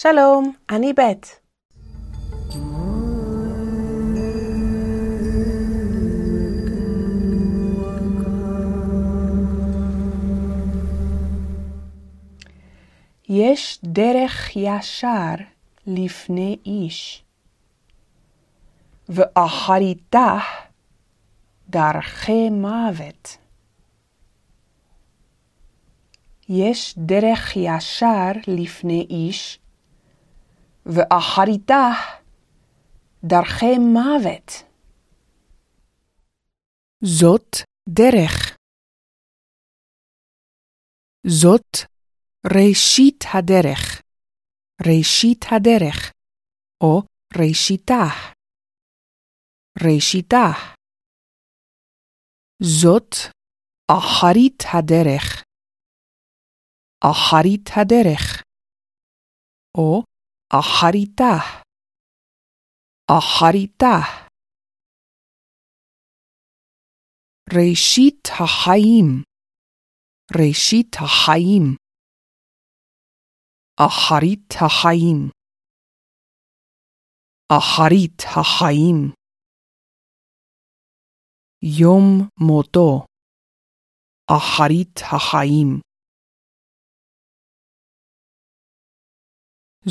שלום, אני בית. יש דרך ישר לפני איש, ואחריתה דרכי מוות. יש דרך ישר לפני איש, ואחריתה דרכי מוות. זאת דרך. זאת ראשית הדרך. ראשית הדרך, או ראשיתה. ראשיתה. זאת אחרית הדרך. אחרית הדרך, או אחריתה. אחריתה. ראשית החיים. ראשית החיים. אחרית החיים. אחרית החיים. יום מותו. אחרית החיים.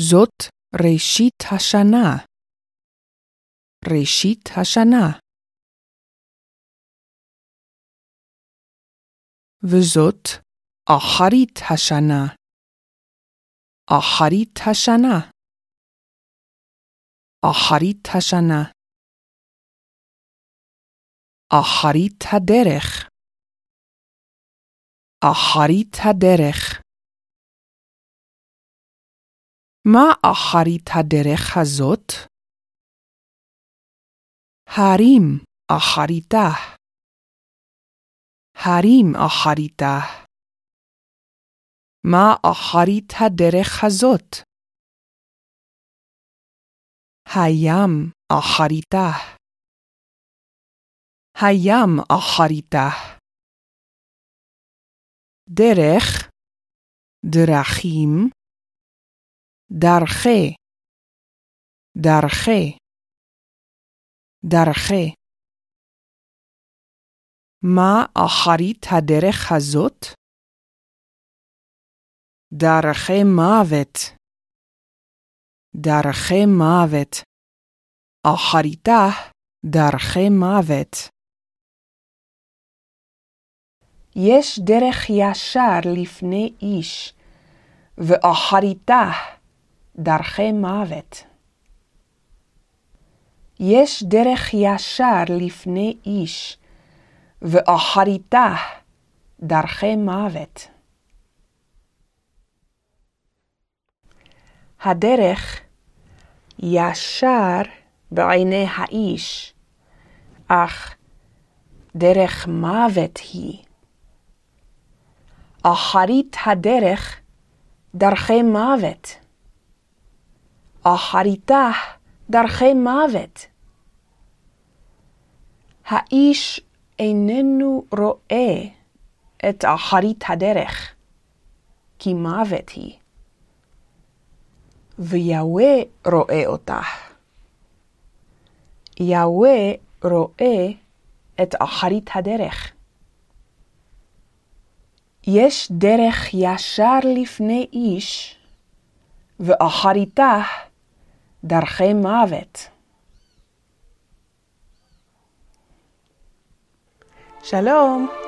זאת ראשית השנה. ראשית השנה. וזאת אחרית השנה. אחרית השנה. אחרית השנה. אחרית הדרך. אחרית הדרך. מה אחרית הדרך הזאת? הרים אחריתה. הרים אחריתה. מה אחרית הדרך הזאת? הים אחריתה. הים אחריתה. דרך, דרכים, דרכי, דרכי, דרכי. מה אחרית הדרך הזאת? דרכי מוות. דרכי מוות. אחריתה דרכי מוות. יש דרך ישר לפני איש, ואחריתה דרכי מוות. יש דרך ישר לפני איש, ואחריתה דרכי מוות. הדרך ישר בעיני האיש, אך דרך מוות היא. אחרית הדרך דרכי מוות. אחריתה דרכי מוות. האיש איננו רואה את אחרית הדרך, כי מוות היא. ויהווה רואה אותה. יהווה רואה את אחרית הדרך. יש דרך ישר לפני איש, ואחריתה דרכי מוות. שלום.